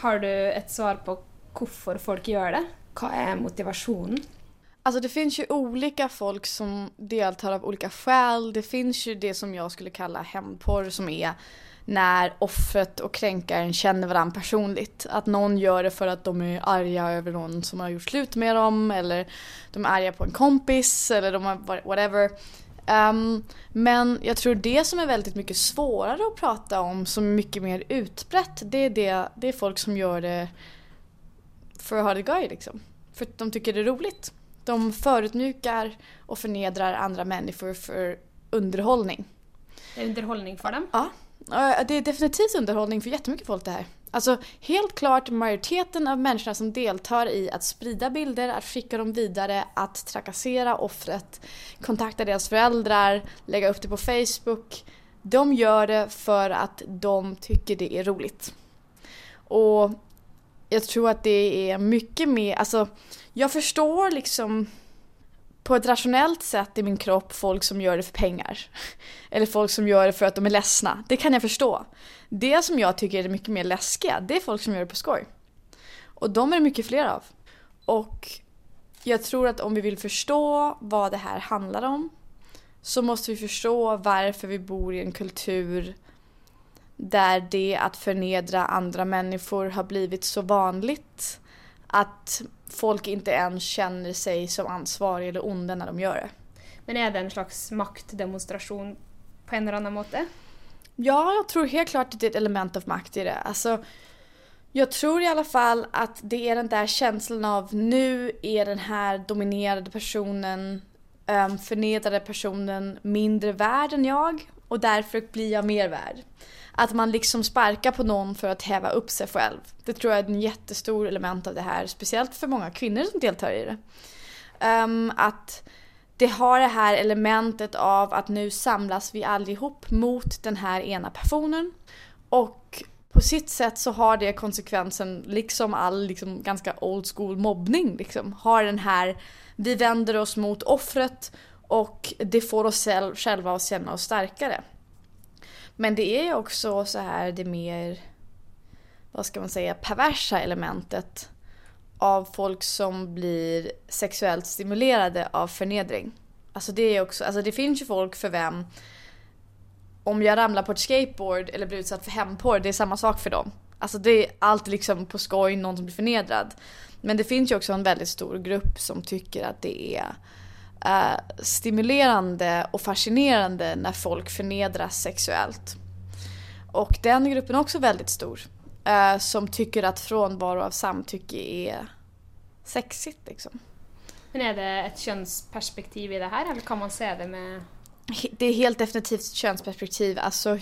Har du ett svar på varför folk gör det? Vad är motivationen? Alltså det finns ju olika folk som deltar av olika skäl. Det finns ju det som jag skulle kalla hämndporr som är när offret och kränkaren känner varandra personligt. Att någon gör det för att de är arga över någon som har gjort slut med dem eller de är arga på en kompis eller de har whatever. Um, men jag tror det som är väldigt mycket svårare att prata om, som är mycket mer utbrett, det är, det, det är folk som gör det för att ha det gøy liksom. För att de tycker det är roligt. De förutmjukar och förnedrar andra människor för underhållning. Är det underhållning för dem? Ja. Det är definitivt underhållning för jättemycket folk det här. Alltså helt klart majoriteten av människorna som deltar i att sprida bilder, att skicka dem vidare, att trakassera offret, kontakta deras föräldrar, lägga upp det på Facebook. De gör det för att de tycker det är roligt. Och jag tror att det är mycket mer, alltså jag förstår liksom på ett rationellt sätt i min kropp folk som gör det för pengar. Eller folk som gör det för att de är ledsna. Det kan jag förstå. Det som jag tycker är mycket mer läskiga, det är folk som gör det på skoj. Och de är det mycket fler av. Och jag tror att om vi vill förstå vad det här handlar om så måste vi förstå varför vi bor i en kultur där det att förnedra andra människor har blivit så vanligt att folk inte ens känner sig som ansvariga eller onda när de gör det. Men är det en slags maktdemonstration på en eller annan måte? Ja, jag tror helt klart att det är ett element av makt i det. Alltså, jag tror i alla fall att det är den där känslan av nu är den här dominerade personen, um, förnedrade personen mindre värd än jag och därför blir jag mer värd. Att man liksom sparkar på någon för att häva upp sig själv. Det tror jag är ett jättestort element av det här, speciellt för många kvinnor som deltar i det. Um, att det har det här elementet av att nu samlas vi allihop mot den här ena personen. Och på sitt sätt så har det konsekvensen, liksom all liksom, ganska old school mobbning, liksom, har den här, vi vänder oss mot offret och det får oss själva att känna oss starkare. Men det är ju också så här det mer, vad ska man säga, perversa elementet av folk som blir sexuellt stimulerade av förnedring. Alltså det är också, alltså det finns ju folk för vem om jag ramlar på ett skateboard eller blir utsatt för hämndporr, det är samma sak för dem. Alltså det är alltid liksom på skoj någon som blir förnedrad. Men det finns ju också en väldigt stor grupp som tycker att det är uh, stimulerande och fascinerande när folk förnedras sexuellt. Och den gruppen är också väldigt stor. Uh, som tycker att frånvaro av samtycke är sexigt liksom. Men är det ett könsperspektiv i det här eller kan man se det med... Det är helt definitivt ett könsperspektiv. Alltså,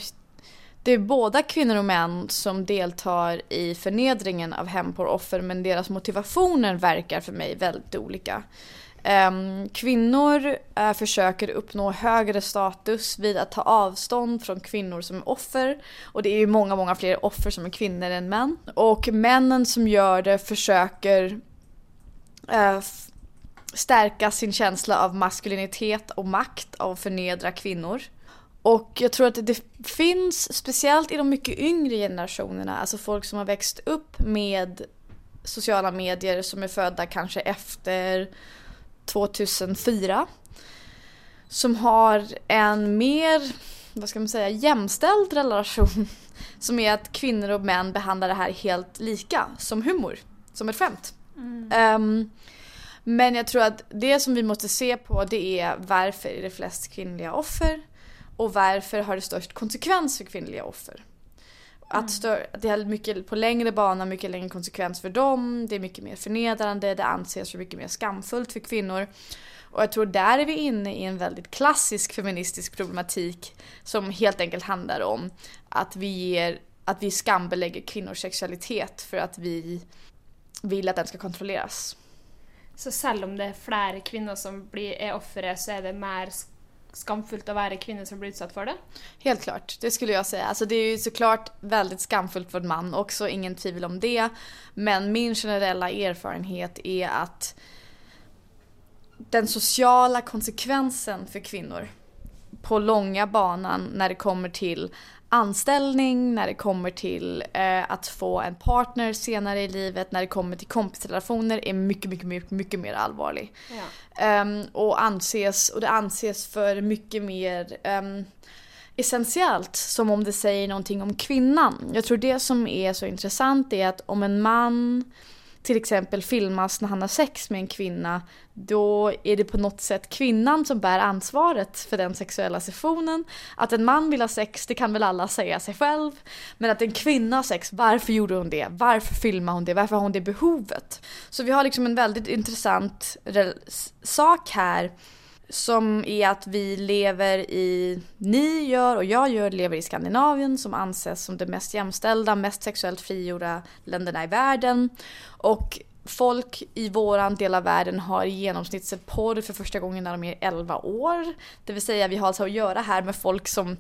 det är båda kvinnor och män som deltar i förnedringen av hämndporroffer men deras motivationer verkar för mig väldigt olika. Ehm, kvinnor eh, försöker uppnå högre status vid att ta avstånd från kvinnor som är offer. Och det är ju många, många fler offer som är kvinnor än män. Och männen som gör det försöker eh, stärka sin känsla av maskulinitet och makt av att förnedra kvinnor. Och jag tror att det finns, speciellt i de mycket yngre generationerna, alltså folk som har växt upp med sociala medier som är födda kanske efter 2004. Som har en mer, vad ska man säga, jämställd relation. Som är att kvinnor och män behandlar det här helt lika, som humor. Som ett skämt. Mm. Um, men jag tror att det som vi måste se på det är varför är det flest kvinnliga offer? Och varför har det störst konsekvens för kvinnliga offer? Att stör, det är mycket på längre bana, mycket längre konsekvens för dem. Det är mycket mer förnedrande, det anses för mycket mer skamfullt för kvinnor. Och jag tror där är vi inne i en väldigt klassisk feministisk problematik som helt enkelt handlar om att vi, ger, att vi skambelägger kvinnors sexualitet för att vi vill att den ska kontrolleras. Så selv om det är fler kvinnor som blir, är offer så är det mer skamfullt att vara kvinna som blir utsatt för det? Helt klart, det skulle jag säga. Alltså det är ju såklart väldigt skamfullt för en man också, ingen tvivel om det. Men min generella erfarenhet är att den sociala konsekvensen för kvinnor på långa banan när det kommer till anställning, när det kommer till eh, att få en partner senare i livet, när det kommer till kompisrelationer är mycket, mycket, mycket, mycket mer allvarlig. Ja. Um, och, anses, och det anses för mycket mer um, essentiellt som om det säger någonting om kvinnan. Jag tror det som är så intressant är att om en man till exempel filmas när han har sex med en kvinna, då är det på något sätt kvinnan som bär ansvaret för den sexuella sessionen. Att en man vill ha sex, det kan väl alla säga sig själv. Men att en kvinna har sex, varför gjorde hon det? Varför filmar hon det? Varför har hon det behovet? Så vi har liksom en väldigt intressant sak här som är att vi lever i, ni gör och jag gör, lever i Skandinavien som anses som det mest jämställda, mest sexuellt frigjorda länderna i världen. Och folk i våran del av världen har i genomsnitt sett porr för första gången när de är 11 år. Det vill säga vi har alltså att göra här med folk som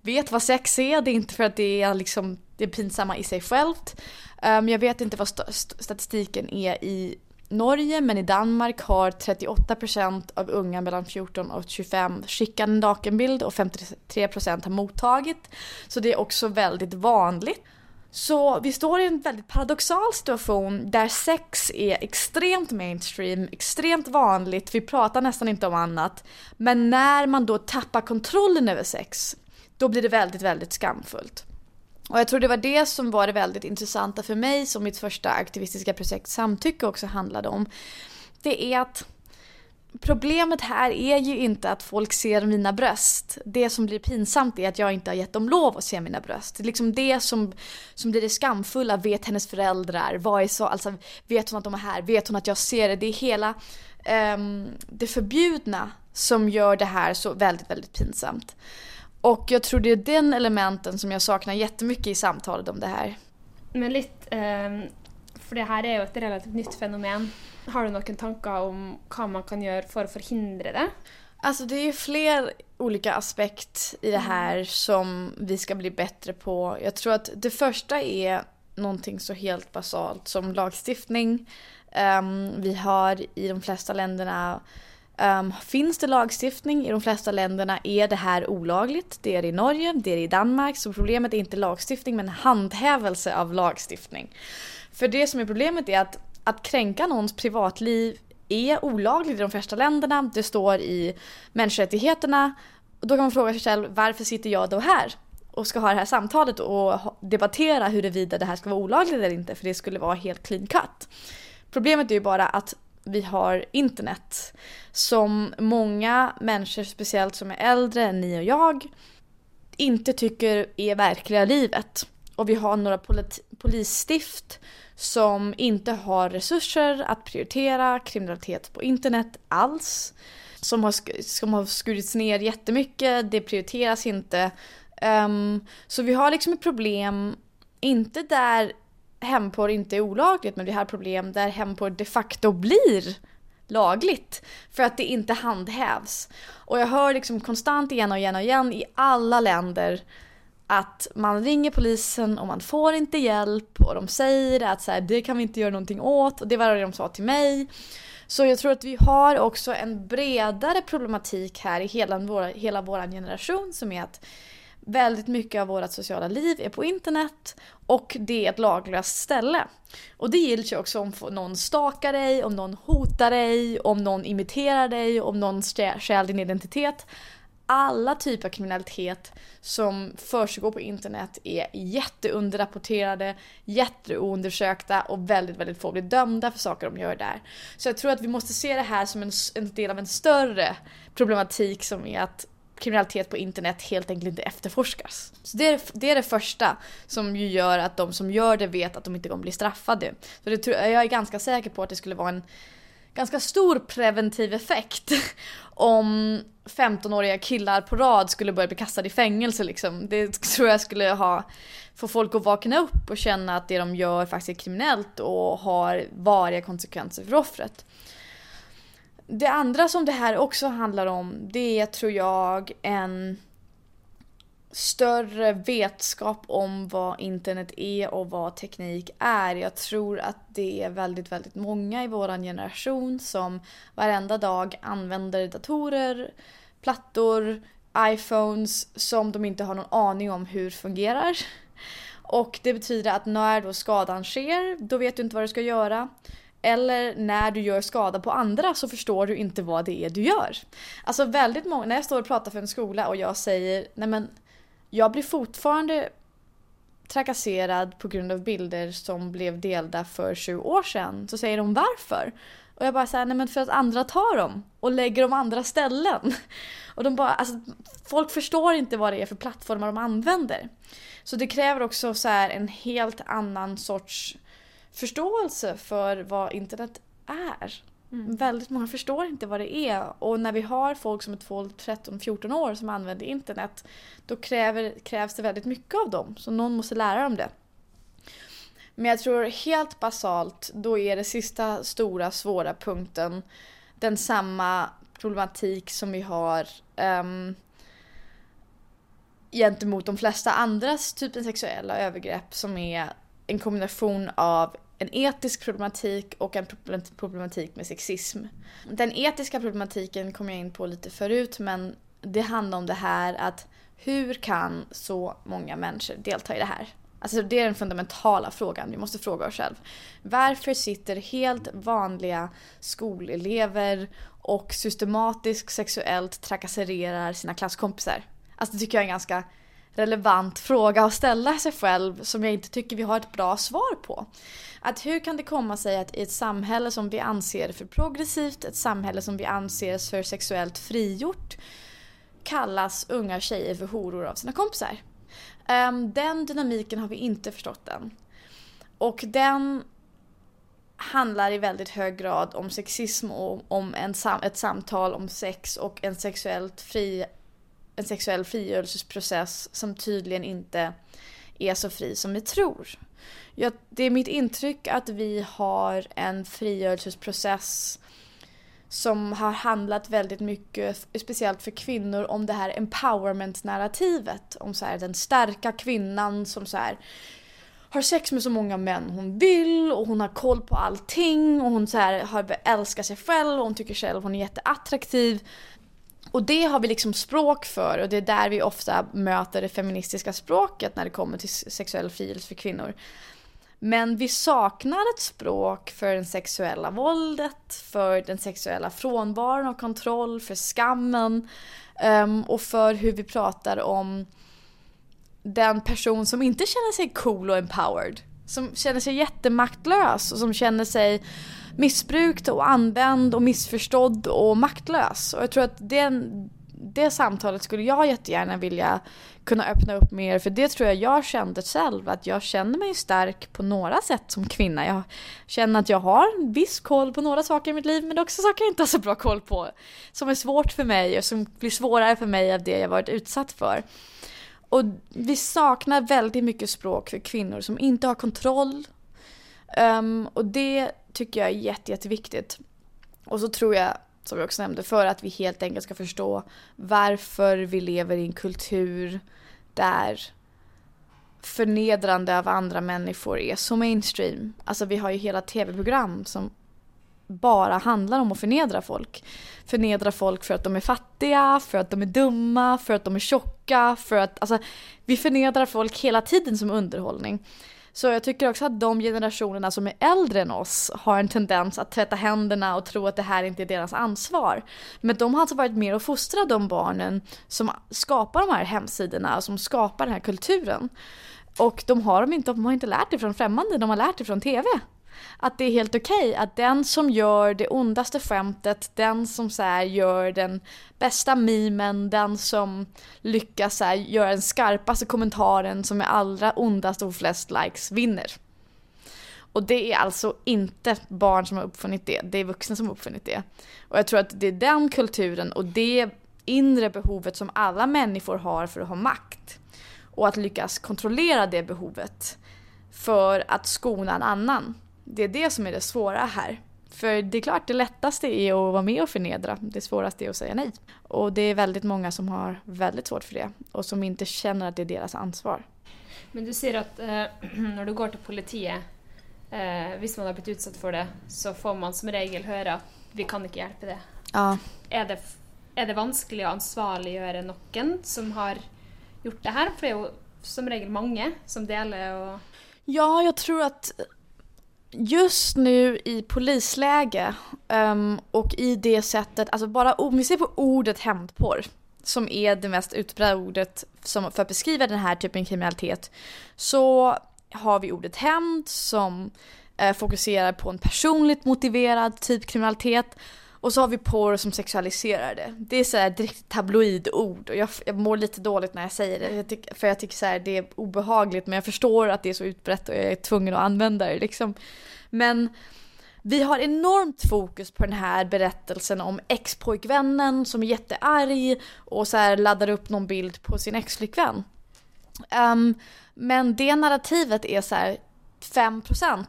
vet vad sex är, det är inte för att det är liksom det pinsamma i sig självt. Um, jag vet inte vad st statistiken är i Norge men i Danmark har 38% av unga mellan 14 och 25 skickat en nakenbild och 53% har mottagit. Så det är också väldigt vanligt. Så vi står i en väldigt paradoxal situation där sex är extremt mainstream, extremt vanligt, vi pratar nästan inte om annat. Men när man då tappar kontrollen över sex, då blir det väldigt, väldigt skamfullt. Och jag tror det var det som var det väldigt intressanta för mig som mitt första aktivistiska projekt Samtycke också handlade om. Det är att Problemet här är ju inte att folk ser mina bröst. Det som blir pinsamt är att jag inte har gett dem lov att se mina bröst. Det är liksom det som, som blir det skamfulla. Vet hennes föräldrar? Vad är så? Alltså, vet hon att de är här? Vet hon att jag ser det? Det är hela um, det förbjudna som gör det här så väldigt, väldigt pinsamt. Och jag tror det är den elementen som jag saknar jättemycket i samtalet om det här. Men lite, um, för det här är ju ett relativt nytt fenomen. Har du några tankar om vad man kan göra för att förhindra det? Alltså det är ju fler olika aspekter i det här som vi ska bli bättre på. Jag tror att det första är någonting så helt basalt som lagstiftning. Um, vi har i de flesta länderna Um, finns det lagstiftning? I de flesta länderna är det här olagligt. Det är det i Norge, det är det i Danmark. Så problemet är inte lagstiftning men handhävelse av lagstiftning. För det som är problemet är att att kränka någons privatliv är olagligt i de flesta länderna. Det står i människorättigheterna. Och då kan man fråga sig själv varför sitter jag då här? och ska ha det här samtalet och debattera huruvida det här ska vara olagligt eller inte för det skulle vara helt clean cut. Problemet är ju bara att vi har internet som många människor, speciellt som är äldre än ni och jag, inte tycker är verkliga livet. Och vi har några polisstift som inte har resurser att prioritera kriminalitet på internet alls. Som har, som har skurits ner jättemycket, det prioriteras inte. Um, så vi har liksom ett problem, inte där hemporr inte är olagligt men vi har problem där hemporr de facto blir lagligt för att det inte handhävs. Och jag hör liksom konstant igen och igen och igen i alla länder att man ringer polisen och man får inte hjälp och de säger att så här, det kan vi inte göra någonting åt och det var det de sa till mig. Så jag tror att vi har också en bredare problematik här i hela vår, hela vår generation som är att väldigt mycket av vårt sociala liv är på internet och det är ett laglöst ställe. Och det gills ju också om någon stakar dig, om någon hotar dig, om någon imiterar dig, om någon stjäl din identitet. Alla typer av kriminalitet som försiggår på internet är jätteunderrapporterade, jätteoundersökta och väldigt, väldigt få blir dömda för saker de gör där. Så jag tror att vi måste se det här som en, en del av en större problematik som är att kriminalitet på internet helt enkelt inte efterforskas. Så det är, det är det första som ju gör att de som gör det vet att de inte kommer bli straffade. Så det, jag är ganska säker på att det skulle vara en ganska stor preventiv effekt om 15-åriga killar på rad skulle börja bli kastade i fängelse liksom. Det tror jag skulle ha, få folk att vakna upp och känna att det de gör faktiskt är kriminellt och har variga konsekvenser för offret. Det andra som det här också handlar om det är tror jag en större vetskap om vad internet är och vad teknik är. Jag tror att det är väldigt, väldigt många i vår generation som varenda dag använder datorer, plattor, iPhones som de inte har någon aning om hur fungerar. Och det betyder att när då skadan sker, då vet du inte vad du ska göra. Eller när du gör skada på andra så förstår du inte vad det är du gör. Alltså väldigt många, när jag står och pratar för en skola och jag säger nej men jag blir fortfarande trakasserad på grund av bilder som blev delda för 20 år sedan. Så säger de varför? Och jag bara säger nej men för att andra tar dem och lägger dem andra ställen. Och de bara, alltså folk förstår inte vad det är för plattformar de använder. Så det kräver också så en helt annan sorts förståelse för vad internet är. Mm. Väldigt många förstår inte vad det är och när vi har folk som är 12, 13, 14 år som använder internet då kräver, krävs det väldigt mycket av dem. Så någon måste lära dem det. Men jag tror helt basalt, då är det sista stora svåra punkten den samma problematik som vi har um, gentemot de flesta andras typen sexuella övergrepp som är en kombination av en etisk problematik och en problematik med sexism. Den etiska problematiken kom jag in på lite förut men det handlar om det här att hur kan så många människor delta i det här? Alltså det är den fundamentala frågan vi måste fråga oss själva. Varför sitter helt vanliga skolelever och systematiskt sexuellt trakasserar sina klasskompisar? Alltså det tycker jag är en ganska relevant fråga att ställa sig själv som jag inte tycker vi har ett bra svar på. Att hur kan det komma sig att i ett samhälle som vi anser för progressivt, ett samhälle som vi anser för sexuellt frigjort kallas unga tjejer för horor av sina kompisar? Ehm, den dynamiken har vi inte förstått än. Och den handlar i väldigt hög grad om sexism och om en sam ett samtal om sex och en sexuellt fri en sexuell frigörelseprocess som tydligen inte är så fri som vi tror. Ja, det är mitt intryck att vi har en frigörelseprocess som har handlat väldigt mycket, speciellt för kvinnor, om det här empowerment-narrativet. Om så här, den starka kvinnan som så här, har sex med så många män hon vill och hon har koll på allting och hon så här, har, älskar sig själv och hon tycker själv hon är jätteattraktiv. Och det har vi liksom språk för och det är där vi ofta möter det feministiska språket när det kommer till sexuell frigörelse för kvinnor. Men vi saknar ett språk för det sexuella våldet, för den sexuella frånvaron av kontroll, för skammen um, och för hur vi pratar om den person som inte känner sig cool och empowered. Som känner sig jättemaktlös och som känner sig missbrukt och använd och missförstådd och maktlös. Och jag tror att den, det samtalet skulle jag jättegärna vilja kunna öppna upp mer för det tror jag jag kände själv att jag känner mig stark på några sätt som kvinna. Jag känner att jag har viss koll på några saker i mitt liv men också saker jag inte har så bra koll på. Som är svårt för mig och som blir svårare för mig av det jag varit utsatt för. Och vi saknar väldigt mycket språk för kvinnor som inte har kontroll. Um, och det tycker jag är jätte, jätteviktigt. Och så tror jag, som jag också nämnde, för att vi helt enkelt ska förstå varför vi lever i en kultur där förnedrande av andra människor är så mainstream. Alltså vi har ju hela tv-program som bara handlar om att förnedra folk. Förnedra folk för att de är fattiga, för att de är dumma, för att de är tjocka, för att... Alltså, vi förnedrar folk hela tiden som underhållning. Så jag tycker också att de generationerna som är äldre än oss har en tendens att tvätta händerna och tro att det här inte är deras ansvar. Men de har alltså varit med och fostrat de barnen som skapar de här hemsidorna och som skapar den här kulturen. Och de har, de inte, de har inte lärt det från främmande, de har lärt det från TV att det är helt okej okay, att den som gör det ondaste skämtet, den som så här, gör den bästa mimen, den som lyckas så här, göra den skarpaste kommentaren som är allra ondast och flest likes vinner. Och det är alltså inte barn som har uppfunnit det, det är vuxna som har uppfunnit det. Och jag tror att det är den kulturen och det inre behovet som alla människor har för att ha makt. Och att lyckas kontrollera det behovet för att skona en annan. Det är det som är det svåra här. För det är klart, det lättaste är att vara med och förnedra. Det svåraste är att säga nej. Och det är väldigt många som har väldigt svårt för det och som inte känner att det är deras ansvar. Men du säger att eh, när du går till politiet, eh, om man har blivit utsatt för det, så får man som regel höra att vi kan inte hjälpa det. Ja. Är det är det vanskelig å ansvarliggjøre noen som har gjort det här? För det är ju som regel många som delar och... Ja, jag tror att just nu i polisläge um, och i det sättet, alltså bara om vi ser på ordet hämndporr som är det mest utbredda ordet som, för att beskriva den här typen av kriminalitet så har vi ordet hämnd som eh, fokuserar på en personligt motiverad typ kriminalitet och så har vi porr som sexualiserar det. Det är så här direkt tabloidord och jag, jag mår lite dåligt när jag säger det. Jag tyck, för jag tycker så här, det är obehagligt men jag förstår att det är så utbrett och jag är tvungen att använda det liksom. Men vi har enormt fokus på den här berättelsen om ex-pojkvännen som är jättearg och så här laddar upp någon bild på sin ex-flickvän. Um, men det narrativet är så här 5%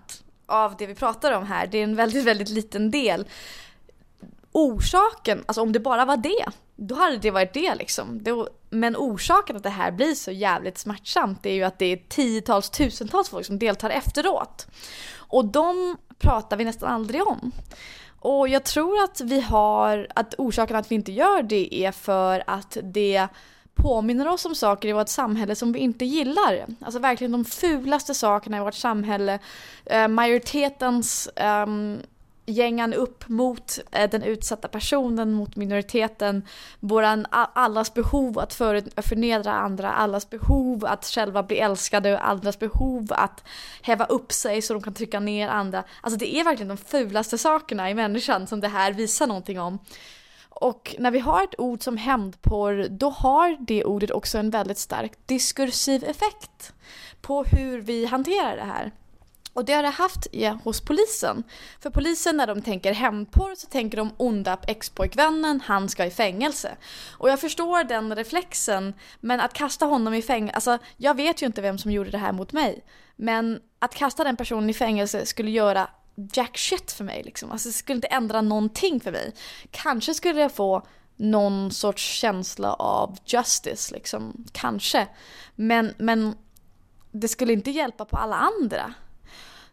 av det vi pratar om här. Det är en väldigt, väldigt liten del orsaken, alltså om det bara var det, då hade det varit det liksom. men orsaken att det här blir så jävligt smärtsamt är ju att det är tiotals, tusentals folk som deltar efteråt. Och de pratar vi nästan aldrig om. Och jag tror att vi har, att orsaken att vi inte gör det är för att det påminner oss om saker i vårt samhälle som vi inte gillar. Alltså verkligen de fulaste sakerna i vårt samhälle. Eh, majoritetens um, gängan upp mot eh, den utsatta personen, mot minoriteten, våran, allas behov att för, förnedra andra, allas behov att själva bli älskade, allas behov att häva upp sig så de kan trycka ner andra. Alltså det är verkligen de fulaste sakerna i människan som det här visar någonting om. Och när vi har ett ord som hämndporr, då har det ordet också en väldigt stark diskursiv effekt på hur vi hanterar det här. Och det har det haft ja, hos polisen. För polisen när de tänker hämndporr så tänker de onda expojkvännen, han ska i fängelse. Och jag förstår den reflexen, men att kasta honom i fängelse, alltså jag vet ju inte vem som gjorde det här mot mig. Men att kasta den personen i fängelse skulle göra jack shit för mig liksom. Alltså det skulle inte ändra någonting för mig. Kanske skulle jag få någon sorts känsla av justice liksom, kanske. Men, men det skulle inte hjälpa på alla andra.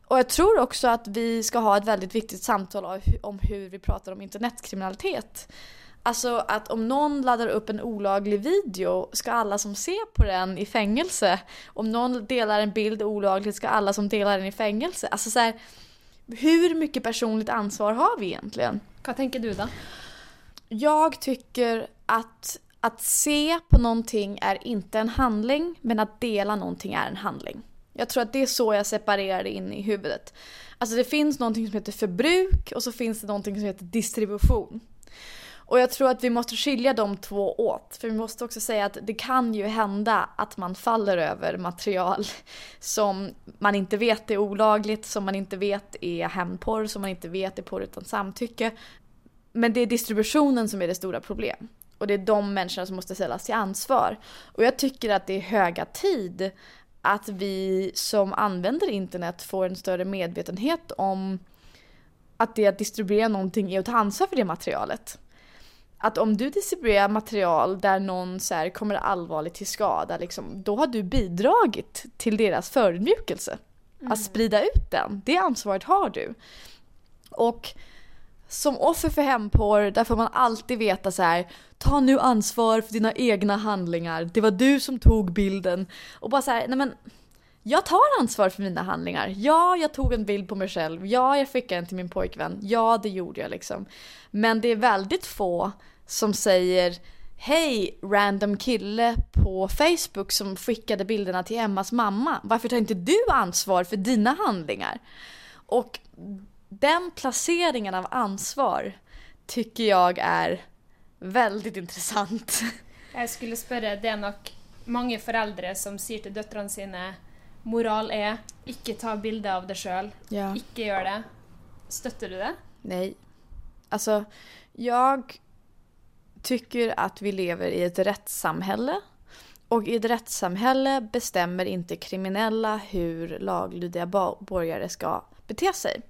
Och jag tror också att vi ska ha ett väldigt viktigt samtal om hur vi pratar om internetkriminalitet. Alltså att om någon laddar upp en olaglig video ska alla som ser på den i fängelse. Om någon delar en bild olagligt ska alla som delar den i fängelse. Alltså så här, hur mycket personligt ansvar har vi egentligen? Vad tänker du då? Jag tycker att att se på någonting är inte en handling, men att dela någonting är en handling. Jag tror att det är så jag separerar det in i huvudet. Alltså det finns någonting som heter förbruk och så finns det någonting som heter distribution. Och jag tror att vi måste skilja de två åt. För vi måste också säga att det kan ju hända att man faller över material som man inte vet är olagligt, som man inte vet är hämndporr, som man inte vet är porr utan samtycke. Men det är distributionen som är det stora problemet. Och det är de människorna som måste ställas till ansvar. Och jag tycker att det är höga tid att vi som använder internet får en större medvetenhet om att det att distribuera någonting är att ta ansvar för det materialet. Att om du distribuerar material där någon så här, kommer allvarligt till skada, liksom, då har du bidragit till deras förödmjukelse. Mm. Att sprida ut den, det ansvaret har du. Och som offer för hämndporr, där får man alltid veta så här, ta nu ansvar för dina egna handlingar, det var du som tog bilden. Och bara så här, nej men jag tar ansvar för mina handlingar. Ja, jag tog en bild på mig själv. Ja, jag skickade den till min pojkvän. Ja, det gjorde jag liksom. Men det är väldigt få som säger Hej random kille på Facebook som skickade bilderna till Emmas mamma. Varför tar inte du ansvar för dina handlingar? Och den placeringen av ansvar tycker jag är väldigt intressant. Jag skulle spørre, det är nog många föräldrar som säger till døtrene sine moral är inte ta bilde av det själv, ja. inte gör det. Stöttar du det? Nej. Alltså, jag tycker att vi lever i ett rättssamhälle. Och i ett rättssamhälle bestämmer inte kriminella hur laglydiga borgare ska bete sig.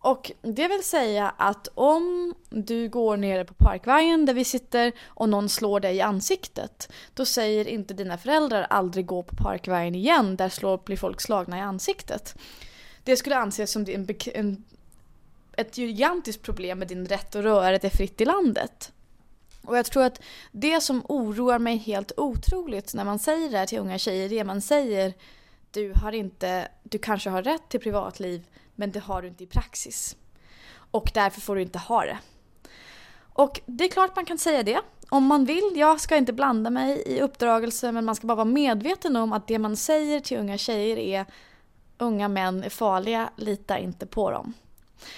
Och det vill säga att om du går nere på Parkvägen där vi sitter och någon slår dig i ansiktet, då säger inte dina föräldrar aldrig gå på Parkvägen igen, där slår, blir folk slagna i ansiktet. Det skulle anses som en, en, ett gigantiskt problem med din rätt att röra dig fritt i landet. Och jag tror att det som oroar mig helt otroligt när man säger det här till unga tjejer, det är man säger du har inte, du kanske har rätt till privatliv men det har du inte i praxis. Och därför får du inte ha det. Och det är klart man kan säga det. Om man vill, jag ska inte blanda mig i uppdragelse men man ska bara vara medveten om att det man säger till unga tjejer är unga män är farliga, lita inte på dem.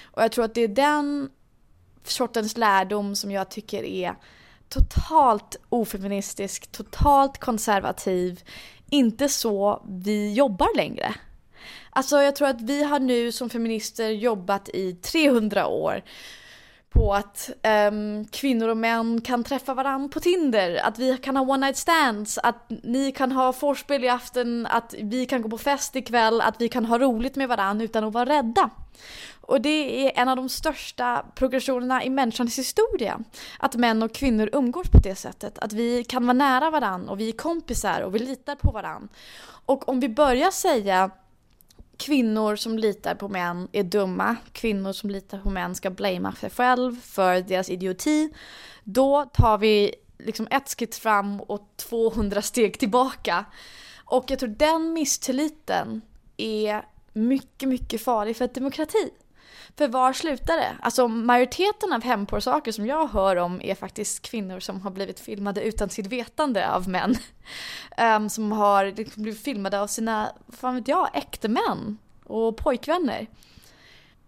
Och jag tror att det är den sortens lärdom som jag tycker är totalt ofeministisk, totalt konservativ. Inte så vi jobbar längre. Alltså jag tror att vi har nu som feminister jobbat i 300 år på att um, kvinnor och män kan träffa varandra på Tinder, att vi kan ha one night stands, att ni kan ha vorspel i afton, att vi kan gå på fest ikväll, att vi kan ha roligt med varandra utan att vara rädda. Och det är en av de största progressionerna i människans historia. Att män och kvinnor umgås på det sättet. Att vi kan vara nära varandra och vi är kompisar och vi litar på varandra. Och om vi börjar säga kvinnor som litar på män är dumma, kvinnor som litar på män ska blamea sig själv för deras idioti. Då tar vi liksom ett skritt fram och 200 steg tillbaka. Och jag tror den misstilliten är mycket, mycket farlig för ett demokrati. För var slutar det? Alltså majoriteten av hämndporrsaker som jag hör om är faktiskt kvinnor som har blivit filmade utan sitt vetande av män. Um, som har liksom blivit filmade av sina, fan vet jag, äktemän och pojkvänner.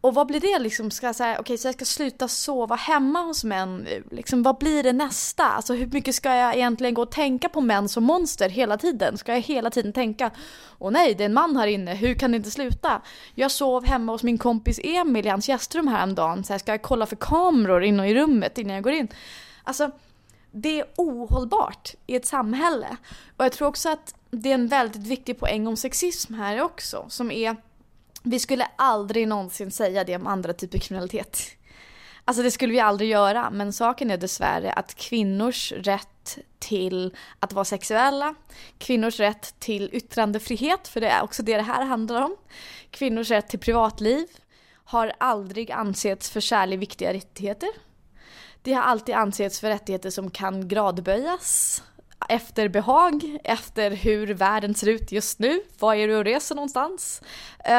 Och vad blir det liksom? Ska jag säga, okej okay, så jag ska sluta sova hemma hos män nu? Liksom, vad blir det nästa? Alltså hur mycket ska jag egentligen gå och tänka på män som monster hela tiden? Ska jag hela tiden tänka, åh nej det är en man här inne, hur kan det inte sluta? Jag sov hemma hos min kompis Emil i hans gästrum häromdagen, så här, ska jag kolla för kameror inne i rummet innan jag går in? Alltså, det är ohållbart i ett samhälle. Och jag tror också att det är en väldigt viktig poäng om sexism här också, som är vi skulle aldrig någonsin säga det om andra typer av kriminalitet. Alltså det skulle vi aldrig göra, men saken är dessvärre att kvinnors rätt till att vara sexuella, kvinnors rätt till yttrandefrihet, för det är också det det här handlar om, kvinnors rätt till privatliv har aldrig ansetts för särskilt viktiga rättigheter. Det har alltid ansetts för rättigheter som kan gradböjas efter behag, efter hur världen ser ut just nu. Var är du och reser någonstans?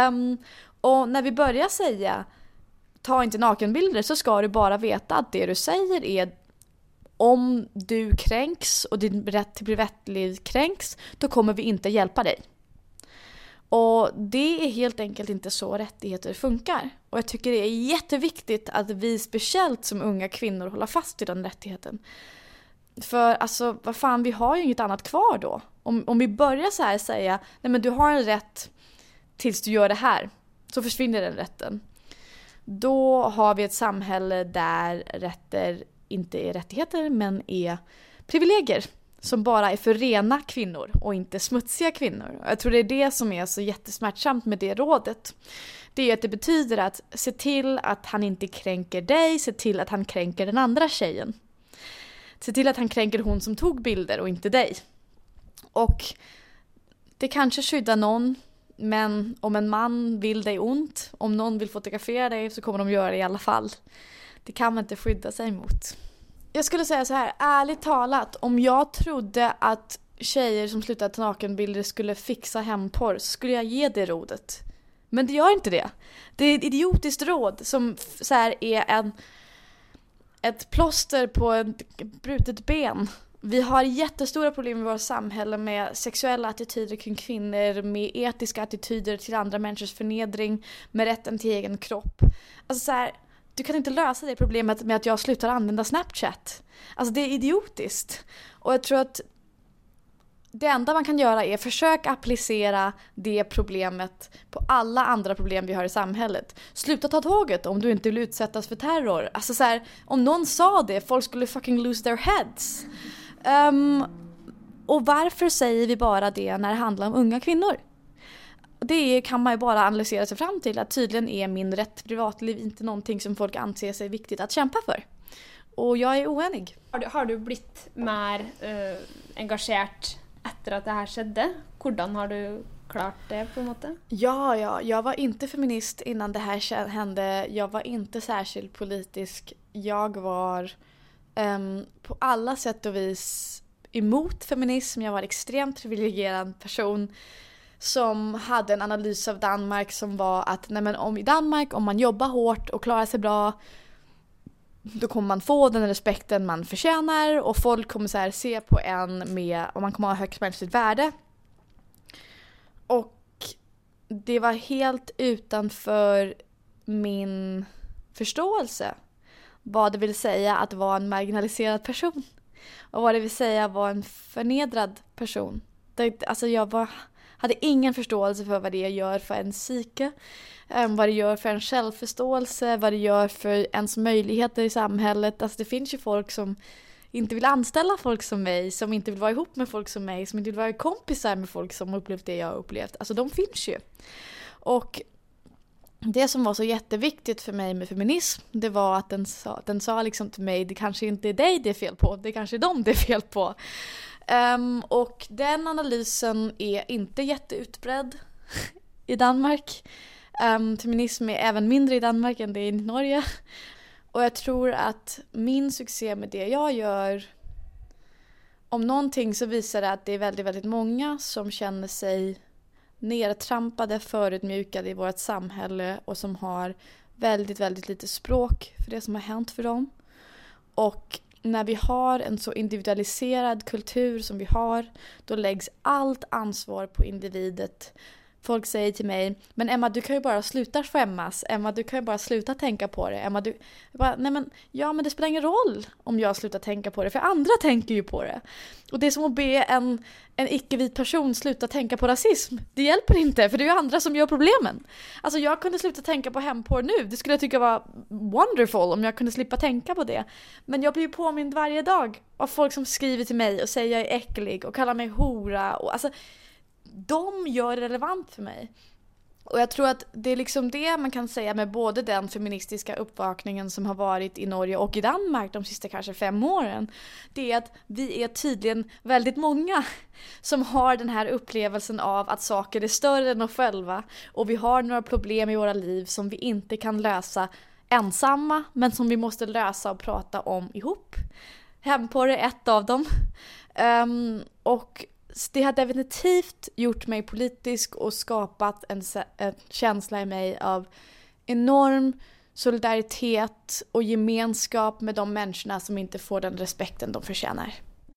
Um, och när vi börjar säga ta inte nakenbilder så ska du bara veta att det du säger är om du kränks och din rätt till privatliv kränks, då kommer vi inte hjälpa dig. Och det är helt enkelt inte så rättigheter funkar. Och jag tycker det är jätteviktigt att vi speciellt som unga kvinnor håller fast vid den rättigheten. För alltså, vad fan, vi har ju inget annat kvar då. Om, om vi börjar så här säga, nej men du har en rätt tills du gör det här, så försvinner den rätten. Då har vi ett samhälle där rätter inte är rättigheter men är privilegier. Som bara är för rena kvinnor och inte smutsiga kvinnor. Jag tror det är det som är så jättesmärtsamt med det rådet. Det är att det betyder att se till att han inte kränker dig, se till att han kränker den andra tjejen. Se till att han kränker hon som tog bilder och inte dig. Och det kanske skyddar någon, men om en man vill dig ont, om någon vill fotografera dig så kommer de göra det i alla fall. Det kan man inte skydda sig mot. Jag skulle säga så här, ärligt talat, om jag trodde att tjejer som slutar ta nakenbilder skulle fixa hemporr så skulle jag ge det rådet. Men det gör inte det. Det är ett idiotiskt råd som så här, är en ett plåster på ett brutet ben. Vi har jättestora problem i vårt samhälle med sexuella attityder kring kvinnor, med etiska attityder till andra människors förnedring, med rätten till egen kropp. Alltså så här, du kan inte lösa det problemet med att jag slutar använda Snapchat. Alltså det är idiotiskt. Och jag tror att det enda man kan göra är försök applicera det problemet på alla andra problem vi har i samhället. Sluta ta tåget om du inte vill utsättas för terror. Alltså så här, om någon sa det, folk skulle fucking lose their heads. Um, och varför säger vi bara det när det handlar om unga kvinnor? Det kan man ju bara analysera sig fram till att tydligen är min rätt till privatliv inte någonting som folk anser sig viktigt att kämpa för. Och jag är oenig. Har du, har du blivit mer uh, engagerad efter att det här skedde. Hur har du klart det på något sätt? Ja, ja, jag var inte feminist innan det här hände. Jag var inte särskilt politisk. Jag var um, på alla sätt och vis emot feminism. Jag var en extremt privilegierad person som hade en analys av Danmark som var att nej men om i Danmark, om man jobbar hårt och klarar sig bra då kommer man få den respekten man förtjänar och folk kommer så se på en med, och man kommer ha högt mänskligt värde. Och det var helt utanför min förståelse vad det vill säga att vara en marginaliserad person. Och vad det vill säga att vara en förnedrad person. Det, alltså jag var, hade ingen förståelse för vad det gör för ens psyke. Um, vad det gör för en självförståelse, vad det gör för ens möjligheter i samhället. Alltså det finns ju folk som inte vill anställa folk som mig, som inte vill vara ihop med folk som mig, som inte vill vara kompisar med folk som upplevt det jag har upplevt. Alltså de finns ju. Och det som var så jätteviktigt för mig med feminism, det var att den sa, den sa liksom till mig, det kanske inte är dig det är fel på, det kanske är dem det är fel på. Um, och den analysen är inte jätteutbredd i Danmark. Um, feminism är även mindre i Danmark än det är i Norge. Och jag tror att min succé med det jag gör om någonting så visar det att det är väldigt, väldigt många som känner sig nedtrampade, förutmjukade i vårt samhälle och som har väldigt, väldigt lite språk för det som har hänt för dem. Och när vi har en så individualiserad kultur som vi har, då läggs allt ansvar på individet Folk säger till mig, men Emma du kan ju bara sluta skämmas. Emma du kan ju bara sluta tänka på det. Emma du... bara, nej men, ja men det spelar ingen roll om jag slutar tänka på det, för andra tänker ju på det. Och det är som att be en, en icke-vit person sluta tänka på rasism. Det hjälper inte, för det är ju andra som gör problemen. Alltså jag kunde sluta tänka på hemporr nu, det skulle jag tycka var wonderful om jag kunde slippa tänka på det. Men jag blir ju påmind varje dag av folk som skriver till mig och säger jag är äcklig och kallar mig hora. Och, alltså, de gör det relevant för mig. Och jag tror att det är liksom det man kan säga med både den feministiska uppvakningen som har varit i Norge och i Danmark de sista kanske fem åren. Det är att vi är tydligen väldigt många som har den här upplevelsen av att saker är större än oss själva och vi har några problem i våra liv som vi inte kan lösa ensamma men som vi måste lösa och prata om ihop. Hemporr är ett av dem. Um, och det har definitivt gjort mig politisk och skapat en, en känsla i mig av enorm solidaritet och gemenskap med de människorna som inte får den respekten de förtjänar.